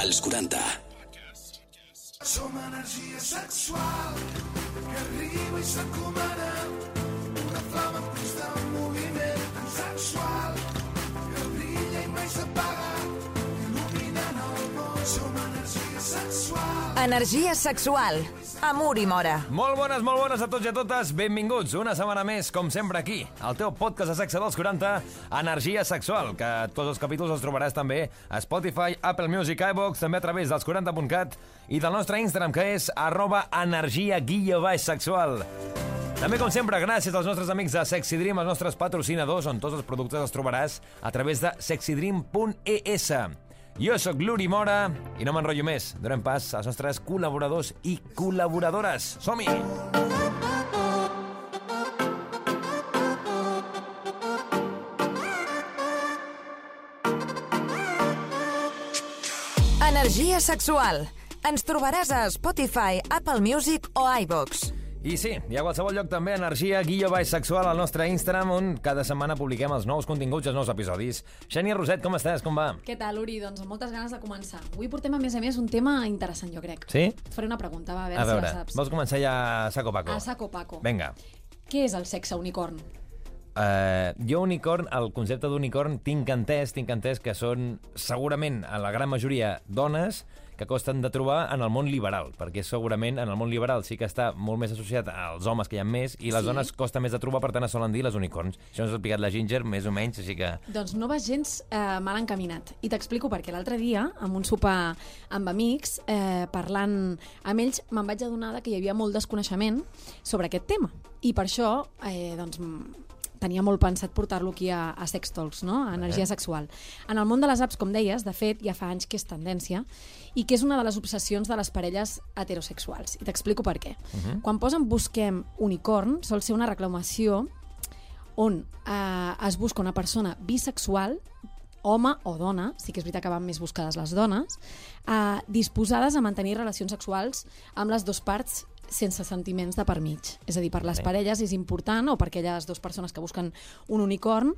als 40. Som energia sexual que arriba i s'encomana una flama en constant moviment tan sexual que brilla i mai s'apaga il·luminant el món som energia sexual Energia sexual. Amor i mora. Molt bones, molt bones a tots i a totes. Benvinguts una setmana més, com sempre, aquí, al teu podcast de sexe dels 40, Energia Sexual, que tots els capítols els trobaràs també a Spotify, Apple Music, iVox, també a través dels 40.cat i del nostre Instagram, que és arroba energia guia baix sexual. També, com sempre, gràcies als nostres amics de Sexy Dream, els nostres patrocinadors, on tots els productes els trobaràs a través de sexydream.es. Jo sóc l'Uri Mora i no m'enrotllo més. Donem pas als nostres col·laboradors i col·laboradores. Som-hi! Energia sexual. Ens trobaràs a Spotify, Apple Music o iVox. I sí, hi ha a qualsevol lloc també energia guió baix sexual al nostre Instagram on cada setmana publiquem els nous continguts i els nous episodis. Xènia Roset, com estàs? Com va? Què tal, Uri? Doncs amb moltes ganes de començar. Avui portem, a més a més, un tema interessant, jo crec. Sí? Et faré una pregunta, va, a veure, A veure, si la saps. vols començar ja a saco paco? A saco paco. Vinga. Què és el sexe unicorn? Uh, jo unicorn, el concepte d'unicorn tinc entès, tinc entès que són segurament a la gran majoria dones que costen de trobar en el món liberal, perquè segurament en el món liberal sí que està molt més associat als homes que hi ha més i les Sí. dones costa més de trobar, per tant es solen dir les unicorns. Això ens ha explicat la Ginger, més o menys, així que... Doncs no vas gens eh, mal encaminat. I t'explico perquè l'altre dia, amb un sopar amb amics, eh, parlant amb ells, me'n vaig adonar que hi havia molt desconeixement sobre aquest tema. I per això, eh, doncs, tenia molt pensat portar-lo aquí a, a Sex Talks, no? a energia sexual. En el món de les apps, com deies, de fet, ja fa anys que és tendència i que és una de les obsessions de les parelles heterosexuals. I t'explico per què. Uh -huh. Quan posen busquem unicorn, sol ser una reclamació on eh, es busca una persona bisexual home o dona, sí que és veritat que van més buscades les dones, eh, disposades a mantenir relacions sexuals amb les dues parts sense sentiments de per mig. És a dir, per les parelles és important, o per aquelles dues persones que busquen un unicorn,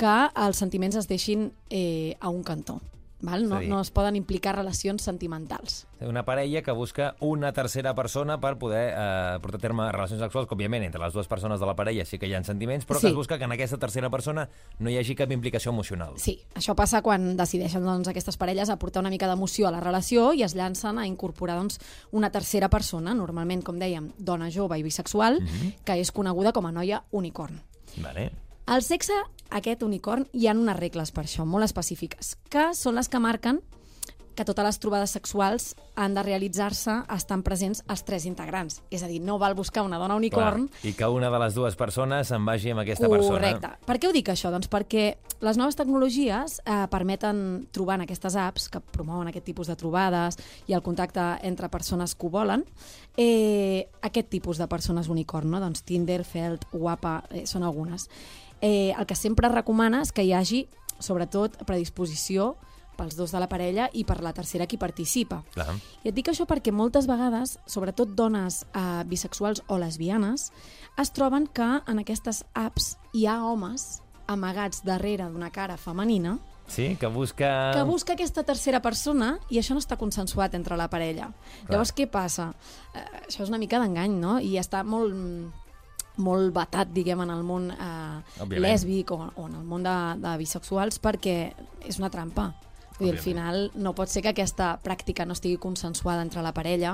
que els sentiments es deixin eh, a un cantó. Val? No, a no es poden implicar relacions sentimentals. Una parella que busca una tercera persona per poder eh, portar a terme relacions sexuals, que òbviament entre les dues persones de la parella sí que hi ha sentiments, però Sí. que es busca que en aquesta tercera persona no hi hagi cap implicació emocional. Sí, això passa quan decideixen doncs, aquestes parelles aportar una mica d'emoció a la relació i es llancen a incorporar doncs, una tercera persona, normalment, com dèiem, dona jove i bisexual, que és coneguda com a noia unicorn. Vale. Al sexe, aquest unicorn, hi ha unes regles per això, molt específiques, que són les que marquen que totes les trobades sexuals han de realitzar-se estan presents els tres integrants. És a dir, no val buscar una dona unicorn Clar, I que una de les dues persones se'n vagi amb aquesta Correcte. persona. Per què ho dic això? Doncs perquè les noves tecnologies eh, permeten trobar en aquestes apps que promouen aquest tipus de trobades i el contacte entre persones que ho volen, eh, aquest tipus de persones unicorn, no? doncs Tinder, Felt, Guapa, eh, són algunes. Eh, el que sempre recomana és que hi hagi, sobretot, predisposició pels dos de la parella i per la tercera qui participa. Clar. I et dic això perquè moltes vegades, sobretot dones eh, bisexuals o lesbianes, es troben que en aquestes apps hi ha homes amagats darrere d'una cara femenina Sí, que busca... que busca aquesta tercera persona i això no està consensuat entre la parella. Clar. Llavors, què passa? Eh, això és una mica d'engany, no? I està molt molt batat, diguem, en el món eh, lèsbic o, o en el món de, de bisexuals perquè és una trampa. Vull dir, al final no pot ser que aquesta pràctica no estigui consensuada entre la parella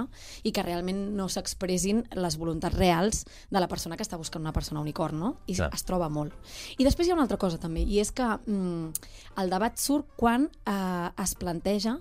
i que realment no s'expressin les voluntats reals de la persona que està buscant una persona unicorn, no? I Clar. es troba molt. I després hi ha una altra cosa també, i és que mm, el debat surt quan eh, es planteja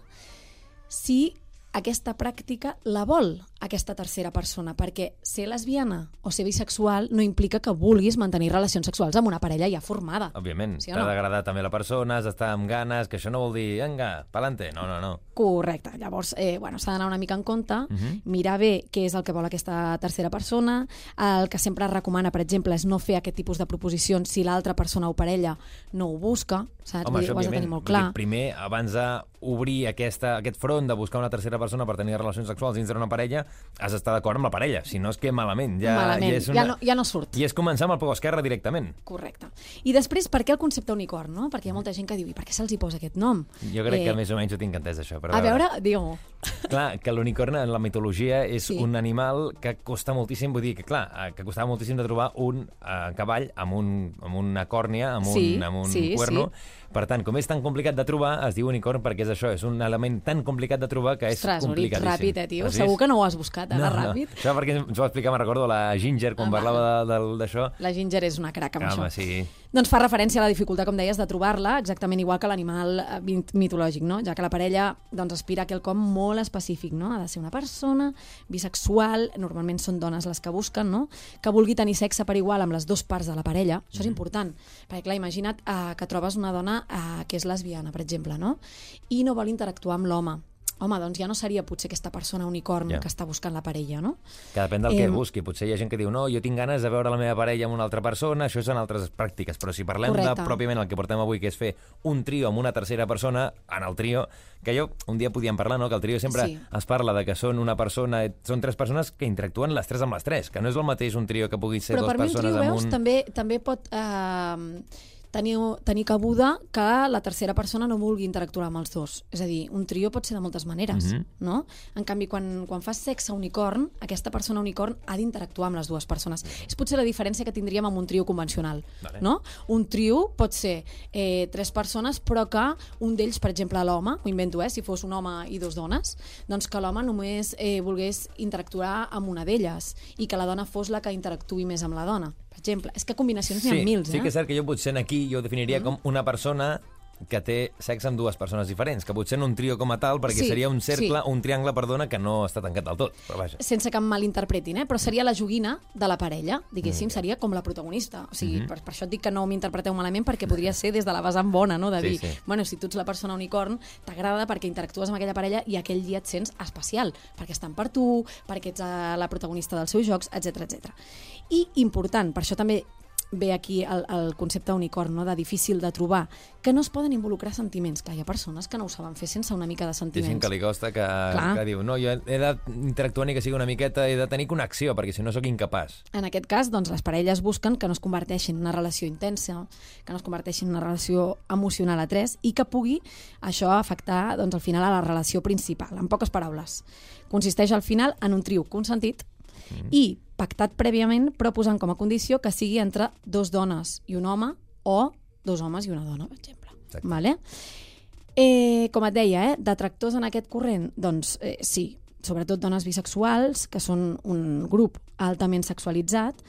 si aquesta pràctica la vol aquesta tercera persona, perquè ser lesbiana o ser bisexual no implica que vulguis mantenir relacions sexuals amb una parella ja formada. Òbviament, Sí t'ha no? d'agradar també la persona, has d'estar amb ganes, que això no vol dir, vinga, pa'lante. No, no, no. Correcte. Llavors, eh, bueno, s'ha d'anar una mica en compte, Mhm. mirar bé què és el que vol aquesta tercera persona. El que sempre es recomana, per exemple, és no fer aquest tipus de proposicions si l'altra persona o parella no ho busca, saps? Home, Vull dir, això, ho has de tenir molt Vull dir, clar. Primer, abans d'obrir aquesta, aquest front de buscar una tercera persona per tenir relacions sexuals dins d'una parella, has d'estar d'acord amb la parella, si no és que malament. Ja, Malament, Ja, és ja no- ja no surt. I és començar amb el peu esquerre directament. Correcte. I després, per què el concepte unicorn, no? Perquè hi ha molta gent que diu, i per què se'ls hi posa aquest nom? Jo crec que més o menys ho tinc entès, això. Però A veure, digue-m'ho. Clar, que l'unicorn en la mitologia és Sí. sí. un animal que costa moltíssim, vull dir que, clar, eh, que costava moltíssim de trobar un eh, cavall amb, un, amb una còrnia, amb un, Sí, amb un sí, cuerno. Per tant, com és tan complicat de trobar, es diu unicorn perquè és això, és un element tan complicat de trobar que és Ostres, complicadíssim. ràpid, eh, tio? Segur que no ho has buscat, ara, no, ràpid. No. Això perquè ens ho va explicar, me'n recordo, la Ginger, quan Home. parlava d'això. La Ginger és una crac amb Home, això. sí. Doncs fa referència a la dificultat, com deies, de trobar-la, exactament igual que l'animal eh, mit- mitològic, no? ja que la parella doncs, aspira a quelcom molt específic. No? Ha de ser una persona bisexual, normalment són dones les que busquen, no? que vulgui tenir sexe per igual amb les dues parts de la parella. Això és important, perquè clar, imagina't eh, que trobes una dona eh, que és lesbiana, per exemple, no? i no vol interactuar amb l'home. Home, doncs ja no seria potser aquesta persona unicorn Ja. que està buscant la parella, no? Que depèn del que Em, busqui. Potser hi ha gent que diu, no, jo tinc ganes de veure la meva parella amb una altra persona, això són altres pràctiques, però si parlem Correcte. de pròpiament el que portem avui, que és fer un trio amb una tercera persona, en el trio, que jo un dia podíem parlar, no?, que el trio sempre Sí. es parla de que són una persona, són tres persones que interactuen les tres amb les tres, que no és el mateix un trio que pugui ser Però dues per mi un persones trio, amb veus, un... també, també pot eh, tenir, tenir cabuda que la tercera persona no vulgui interactuar amb els dos. És a dir, un trio pot ser de moltes maneres, Mhm. no? En canvi, quan, quan fas sexe unicorn, aquesta persona unicorn ha d'interactuar amb les dues persones. És potser la diferència que tindríem amb un trio convencional, Vale. no? Un trio pot ser eh, tres persones, però que un d'ells, per exemple, l'home, ho invento, eh, si fos un home i dos dones, doncs que l'home només eh, volgués interactuar amb una d'elles i que la dona fos la que interactuï més amb la dona, exemple. És que combinacions n'hi Sí, ha sí eh? que és cert que jo potser aquí jo definiria Mm. com una persona que té sexe amb dues persones diferents, que potser no un trio com a tal, perquè Sí, seria un cercle, sí. un triangle, perdona, que no està tancat del tot, però vaja. sense que em malinterpretin, eh? però seria la joguina de la parella, diguéssim, Mm. seria com la protagonista. O sigui, Mhm. per, per això et dic que no m'interpreteu malament, perquè podria ser des de la vessant bona, no? de Sí, dir, sí. bueno, si tu ets la persona unicorn, t'agrada perquè interactues amb aquella parella i aquell dia et sents especial, perquè estan per tu, perquè ets eh, la protagonista dels seus jocs, etc etc. I important, per això també ve aquí el, el concepte unicorn, no? de difícil de trobar, que no es poden involucrar sentiments. Clar, hi ha persones que no ho saben fer sense una mica de Hi ha gent sentiments. que li costa que, Clar. que diu no, jo he d'interactuar ni que sigui una miqueta, he de tenir connexió, perquè si no sóc incapaç. En aquest cas, doncs, les parelles busquen que no es converteixin en una relació intensa, que no es converteixin en una relació emocional a tres i que pugui això afectar doncs, al final a la relació principal. En poques paraules, consisteix al final en un trio consentit i pactat prèviament, però posant com a condició que sigui entre dos dones i un home o dos homes i una dona, per exemple. Exacte. Vale? Eh, com et deia, eh, detractors en aquest corrent, doncs eh, sí, sobretot dones bisexuals, que són un grup altament sexualitzat,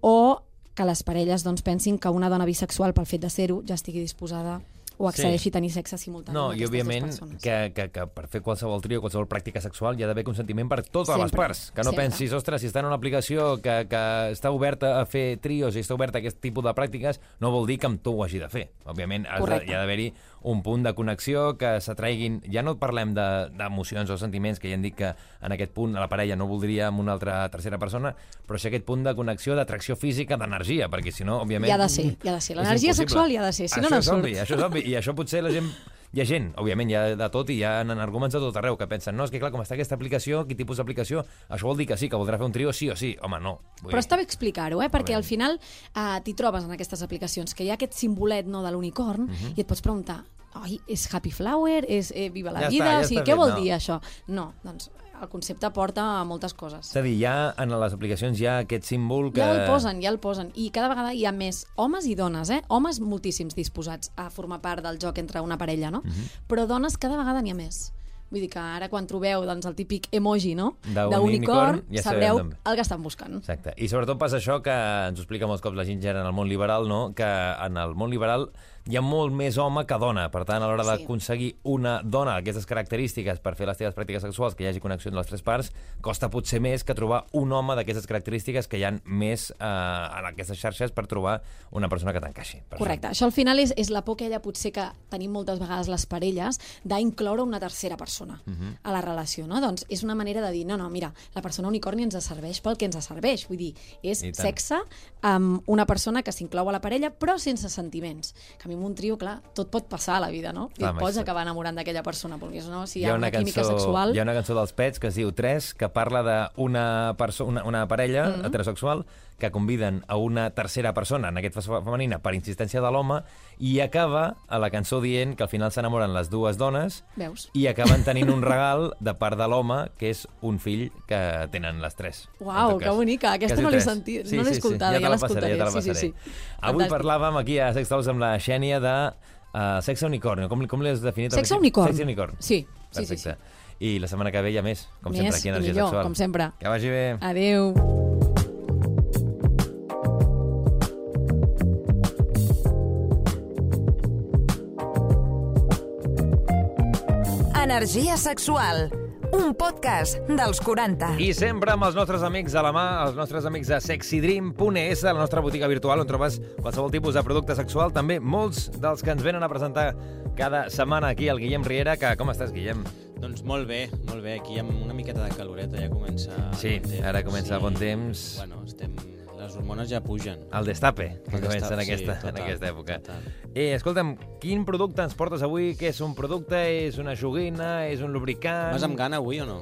o que les parelles doncs, pensin que una dona bisexual, pel fet de ser-ho, ja estigui disposada o accedeixi Sí. a tenir sexe simultani No, amb i aquestes dues òbviament que, que, que per fer qualsevol trio, qualsevol pràctica sexual, hi ha d'haver consentiment per totes les Sempre, parts. Que no sempre. pensis, ostres, si està en una aplicació que, que està oberta a fer trios i està oberta a aquest tipus de pràctiques, no vol dir que amb tu ho hagi de fer. Òbviament, has de, hi ha d'haver-hi un punt de connexió que s'atraiguin... Ja no parlem de- d'emocions o sentiments, que ja hem dit que en aquest punt la parella no voldria amb una altra tercera persona, però sí aquest punt de connexió, d'atracció física, d'energia, perquè si no, òbviament... Hi ha de ser, hi ha de ser. L'energia sexual hi ha de ser, si no, això no és surt. obvi, això és obvi, i això potser la gent hi ha gent, òbviament, hi ha de tot i hi ha arguments de tot arreu que pensen, no, és que clar, com està aquesta aplicació, quin tipus d'aplicació, això vol dir que sí, que voldrà fer un trio sí o sí. Home, no. Vull Però està bé explicar-ho, eh? perquè al final eh, t'hi trobes en aquestes aplicacions, que hi ha aquest simbolet no, de l'unicorn Mhm. i et pots preguntar, oi, és Happy Flower? És eh, Viva la Ja vida? està, ja o sigui, què fet, vol no. dir això? No, doncs el concepte porta a moltes coses. És a dir, ja en les aplicacions hi ha aquest símbol que... Ja el posen, ja el posen. I cada vegada hi ha més homes i dones, eh? Homes moltíssims disposats a formar part del joc entre una parella, no? Mhm. Però dones cada vegada n'hi ha més. Vull dir que ara quan trobeu doncs, el típic emoji, no? D'un D'unicorn, unicorn, ja sabreu ve. el que estan buscant. Exacte. I sobretot passa això que ens explica molts cops la Ginger en el món liberal, no? que en el món liberal hi ha molt més home que dona. Per tant, a l'hora Sí. d'aconseguir una dona aquestes característiques per fer les teves pràctiques sexuals, que hi hagi connexió entre les tres parts, costa potser més que trobar un home d'aquestes característiques que hi han més eh, en aquestes xarxes per trobar una persona que t'encaixi. per Correcte. Això al final és, és la por aquella potser que tenim moltes vegades les parelles d'incloure una tercera persona Mhm. a la relació, no? Doncs és una manera de dir, no, no, mira, la persona unicorni ens serveix pel que ens serveix. Vull dir, és sexe amb una persona que s'inclou a la parella però sense sentiments. Que amb un trio, clar, tot pot passar a la vida, no? I et pots acabar enamorant d'aquella persona, perquè si no, si hi ha, una, química sexual... hi ha una cançó dels Pets que es diu 3, que parla d'una una, una parella Mhm. heterosexual que conviden a una tercera persona, en aquest cas femenina, per insistència de l'home, i acaba a la cançó dient que al final s'enamoren les dues dones Veus? i acaben tenint un regal de part de l'home, que és un fill que tenen les tres. Uau, que bonica. Aquesta Que es no l'he sentit, no l'he escoltada, ja, ja te la passaré, l'escoltaré. ja Sí, sí, sí. Avui Fantàstic. parlàvem aquí a Sex Talks amb la Xènia de uh, sexe unicorn. Com, com l'has definit? Sexe unicorn. Sexe unicorn. Sí, sí, sí, Perfecte. I la setmana que ve hi ha més, com Més sempre, aquí a Energia millor, Sexual. com sempre. Que vagi bé. Adeu. Energia sexual, un podcast dels 40. I sempre amb els nostres amics a la mà, els nostres amics de sexydream.es, la nostra botiga virtual on trobes qualsevol tipus de producte sexual. També molts dels que ens venen a presentar cada setmana aquí el Guillem Riera, que com estàs, Guillem? Doncs molt bé, molt bé. Aquí amb una miqueta de caloreta ja comença Sí, bon temps. ara comença el bon temps. Bueno, estem... les hormones ja pugen. El destape, que El comença en destape, sí, aquesta, en total, aquesta època. total. Eh, escolta'm, quin producte ens portes avui? Què és un producte? És una joguina? És un lubricant? Vas amb gana avui o no?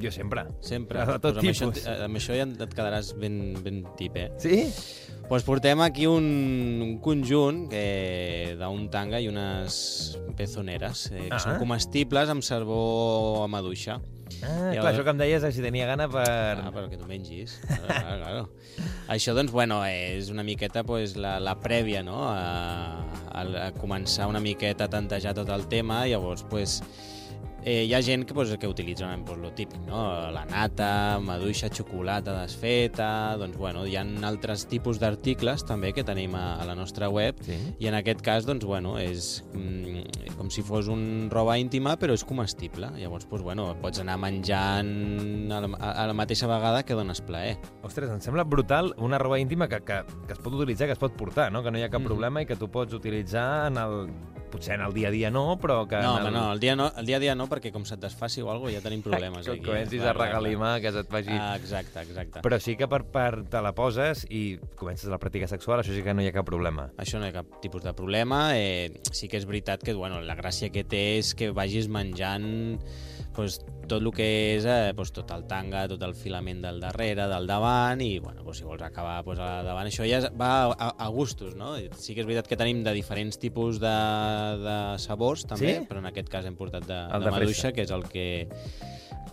Jo sempre. Sempre. De tot Pues amb, això, tipus. amb això ja et quedaràs ben, ben tip, eh? Sí? Pues portem aquí un, un conjunt eh, d'un tanga i unes pezoneres eh, que Ah. són comestibles amb sabó a maduixa. Ah, clar, això que em deies si tenia gana per... Ah, però que tu mengis. Claro, claro. Això, doncs, bueno, és una miqueta pues, la, la prèvia, no?, a, a, a començar una miqueta a tantejar tot el tema, llavors, pues, eh, hi ha gent que, pues, que utilitza pues, lo típic, no?, la nata, maduixa, xocolata desfeta, doncs, bueno, hi ha altres tipus d'articles també que tenim a, a la nostra web, Sí. i en aquest cas, doncs, bueno, és mm, com si fos un roba íntima, però és comestible. Llavors, doncs, bueno, pots anar menjant a la, a la mateixa vegada que dones plaer. Ostres, em sembla brutal una roba íntima que, que, que es pot utilitzar, que es pot portar, no? que no hi ha cap Mhm. problema i que tu pots utilitzar en el... potser en el dia a dia no, però que... No, home, el... no, el dia, no, el dia a dia no, perquè com se't desfaci o alguna cosa ja tenim problemes que aquí. comencis eh? a regalimar, que se't faci... Ah, exacte, exacte. Però sí que per, per te la poses i comences la pràctica sexual, això sí que no hi ha cap problema. Això no hi ha cap tipus de problema. Eh, sí que és veritat que bueno, la gràcia que té és que vagis menjant pues, tot el que és eh, pues, tot el tanga, tot el filament del darrere, del davant, i bueno, pues, si vols acabar pues, a davant, això ja va a, a gustos, no? Sí que és veritat que tenim de diferents tipus de, de sabors, també, Sí? però en aquest cas hem portat de, El de, de maduixa, que és el que,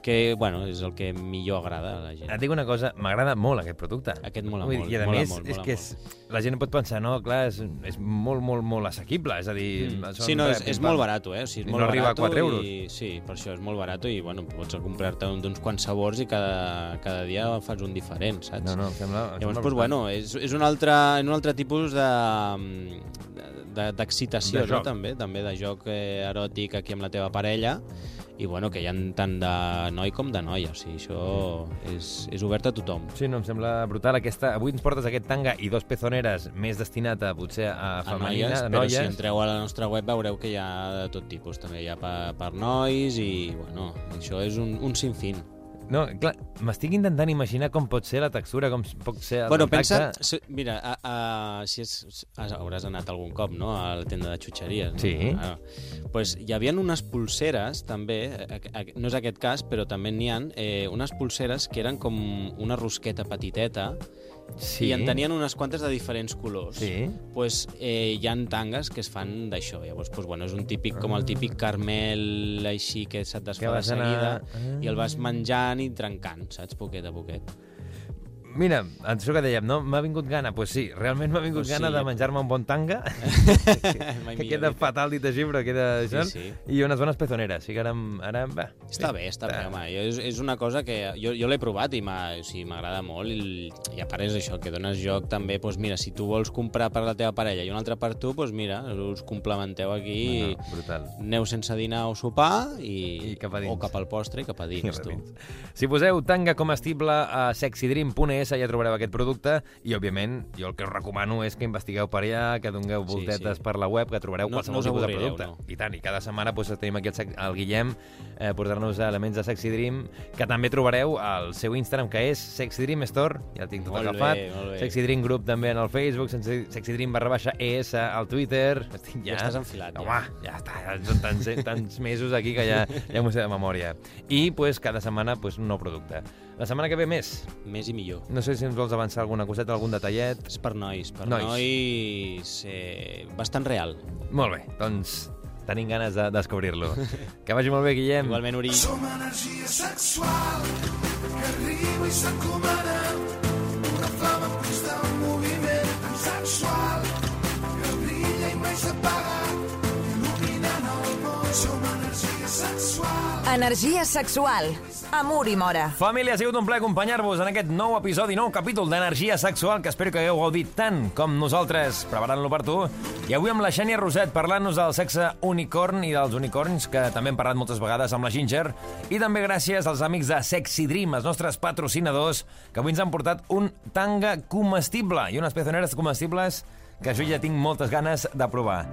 que, bueno, és el que millor agrada a la gent. Et dic una cosa, m'agrada molt aquest producte. Aquest mola Vull dir, molt, I a mola més, molt, és mola que és, la gent pot pensar, no, clar, és, és molt, molt, molt assequible, és a dir... Mm. Sí, no, és, és molt barat, eh? O sigui, és molt no arriba a barato 4 euros. I, sí, per això és molt barat i, bueno, pots comprar-te un- d'uns quants sabors i cada, cada dia fas un diferent, saps? No, no, em sembla... em Llavors, doncs, bueno, és, és un altre, un altre tipus de de- d'excitació, De no? joc. també, també de joc eh, eròtic aquí amb la teva parella i bueno, que hi ha tant de noi com de noia, o sigui, això és, és obert a tothom. Sí, no, em sembla brutal. Aquesta... Avui ens portes aquest tanga i dos pezoneres més destinat a, potser, a a femenina, noies, a però noies. si entreu a la nostra web veureu que hi ha de tot tipus, també hi ha per, per nois i, bueno, això és un, un sinfín. No, clar, m'estic intentant imaginar com pot ser la textura, com pot ser el Bueno, pensa, si- mira, a, a, si és, has, hauràs anat algun cop, no?, a la tenda de xutxeries. No? Sí. Ah, pues hi havia unes pulseres, també, a, a, no és aquest cas, però també n'hi ha, eh, unes pulseres que eren com una rosqueta petiteta Sí. i en tenien unes quantes de diferents colors. Sí. pues, eh, hi ha tangues que es fan d'això. Llavors, pues, bueno, és un típic, com el típic carmel així que se't desfà de anar- seguida Ah. i el vas menjant i trencant, saps? Poquet a poquet. Mira, això que dèiem, no? M'ha vingut gana. Doncs pues sí, realment m'ha vingut Pues gana sí. de menjar-me un bon tanga, que queda fatal dit així, però queda Sí, això. sí. I unes bones pezoneres. Sí que ara... ara va, Està bé, està bé, home. Jo, és, és una cosa que jo, jo l'he provat i m'ha- o sigui, m'agrada molt i, i a part és això, que dones joc també, doncs mira, si tu vols comprar per la teva parella i un altre per tu, doncs mira, us complementeu aquí, No, no, brutal. aneu sense dinar o sopar i, I cap a dins. o cap al postre i cap a I dins, tu. Si poseu tanga comestible a sexydream.es ES, ja trobareu aquest producte i, òbviament, jo el que us recomano és que investigueu per allà, que dongueu Sí, voltetes sí. per la web, que trobareu No- qualsevol no us tipus de producte. no. I tant, i cada setmana doncs, tenim aquí el, el Guillem eh, portant-nos elements de Sexy Dream, que també trobareu al seu Instagram, que és Sexy Dream Store, ja el tinc tot Molt agafat. bé. Sexy Dream Group també en el Facebook, Sexy Dream barra baixa ES al Twitter. Estic ja... Ja estàs enfilat, ja. Home, ja està, ja són tants, tants mesos aquí que ja, ja m'ho sé de memòria. I, pues, cada setmana, pues, un nou producte. La setmana que ve més. Més i millor. No sé si ens vols avançar alguna coseta, algun detallet. És per nois, per Nois. nois, eh, bastant real. Molt bé, doncs tenim ganes de descobrir-lo. que vagi molt bé, Guillem. Igualment, Uri. Som energia sexual que arriba i s'encomana una flama en constant moviment tan sexual que brilla i mai s'apaga il·luminant el món. Som energia sexual. Energia sexual. Amor i mora. Família, ha sigut un plaer acompanyar-vos en aquest nou episodi, nou capítol d'Energia Sexual, que espero que hagueu gaudit tant com nosaltres, preparant-lo per tu. I avui amb la Xènia Roset parlant-nos del sexe unicorn i dels unicorns, que també hem parlat moltes vegades amb la Ginger. I també gràcies als amics de Sexy Dream, els nostres patrocinadors, que avui ens han portat un tanga comestible i unes pezoneres comestibles que jo ja tinc moltes ganes de provar.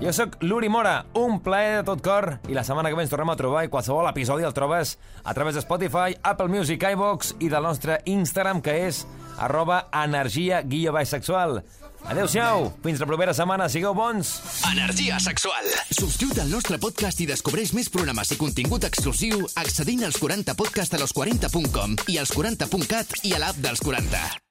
Jo sóc l'Uri Mora, un plaer de tot cor, i la setmana que ve ens tornem a trobar i qualsevol episodi el trobes a través de Spotify, Apple Music, iVox i del nostre Instagram, que és arroba energia guió baix sexual. Adéu-siau, fins la propera setmana, sigueu bons! Energia sexual. Subscriu't al nostre podcast i descobreix més programes i contingut exclusiu accedint als 40podcast a los40.com i als 40.cat i a l'app dels 40.